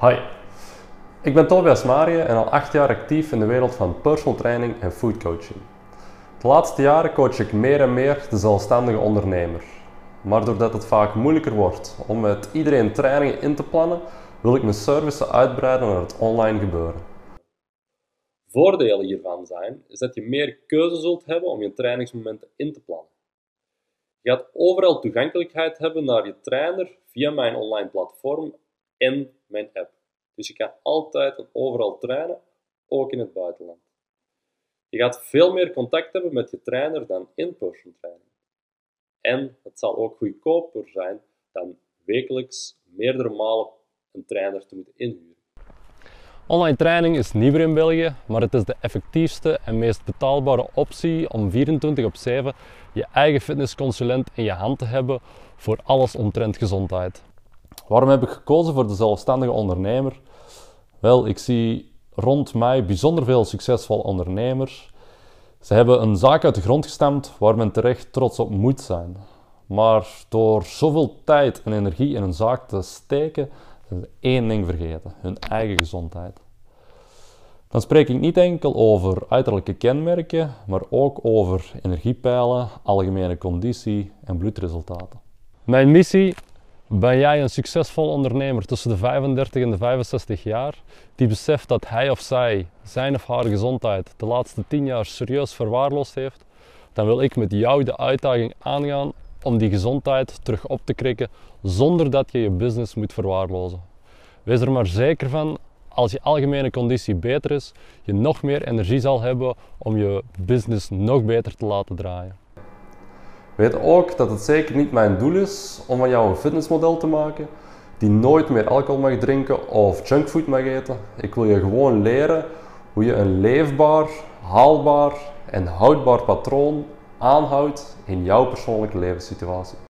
Hi, ik ben Tobias Marie en al acht jaar actief in de wereld van personal training en food coaching. De laatste jaren coach ik meer en meer de zelfstandige ondernemer. Maar doordat het vaak moeilijker wordt om met iedereen trainingen in te plannen, wil ik mijn services uitbreiden naar het online gebeuren. Voordelen hiervan zijn is dat je meer keuze zult hebben om je trainingsmomenten in te plannen. Je gaat overal toegankelijkheid hebben naar je trainer via mijn online platform en mijn app. Dus je kan altijd en overal trainen, ook in het buitenland. Je gaat veel meer contact hebben met je trainer dan in-person training. En het zal ook goedkoper zijn dan wekelijks meerdere malen een trainer te moeten inhuren. Online training is nieuwer in België, maar het is de effectiefste en meest betaalbare optie om 24 op 7 je eigen fitnessconsulent in je hand te hebben voor alles omtrent gezondheid. Waarom heb ik gekozen voor de zelfstandige ondernemer? Wel, ik zie rond mij bijzonder veel succesvolle ondernemers. Ze hebben een zaak uit de grond gestampt waar men terecht trots op moet zijn. Maar door zoveel tijd en energie in een zaak te steken, zijn ze één ding vergeten: hun eigen gezondheid. Dan spreek ik niet enkel over uiterlijke kenmerken, maar ook over energiepeilen, algemene conditie en bloedresultaten. Mijn missie ben jij een succesvol ondernemer tussen de 35 en de 65 jaar die beseft dat hij of zij zijn of haar gezondheid de laatste 10 jaar serieus verwaarloosd heeft? Dan wil ik met jou de uitdaging aangaan om die gezondheid terug op te krikken zonder dat je je business moet verwaarlozen. Wees er maar zeker van, als je algemene conditie beter is, je nog meer energie zal hebben om je business nog beter te laten draaien. Weet ook dat het zeker niet mijn doel is om van jou een fitnessmodel te maken die nooit meer alcohol mag drinken of junkfood mag eten. Ik wil je gewoon leren hoe je een leefbaar, haalbaar en houdbaar patroon aanhoudt in jouw persoonlijke levenssituatie.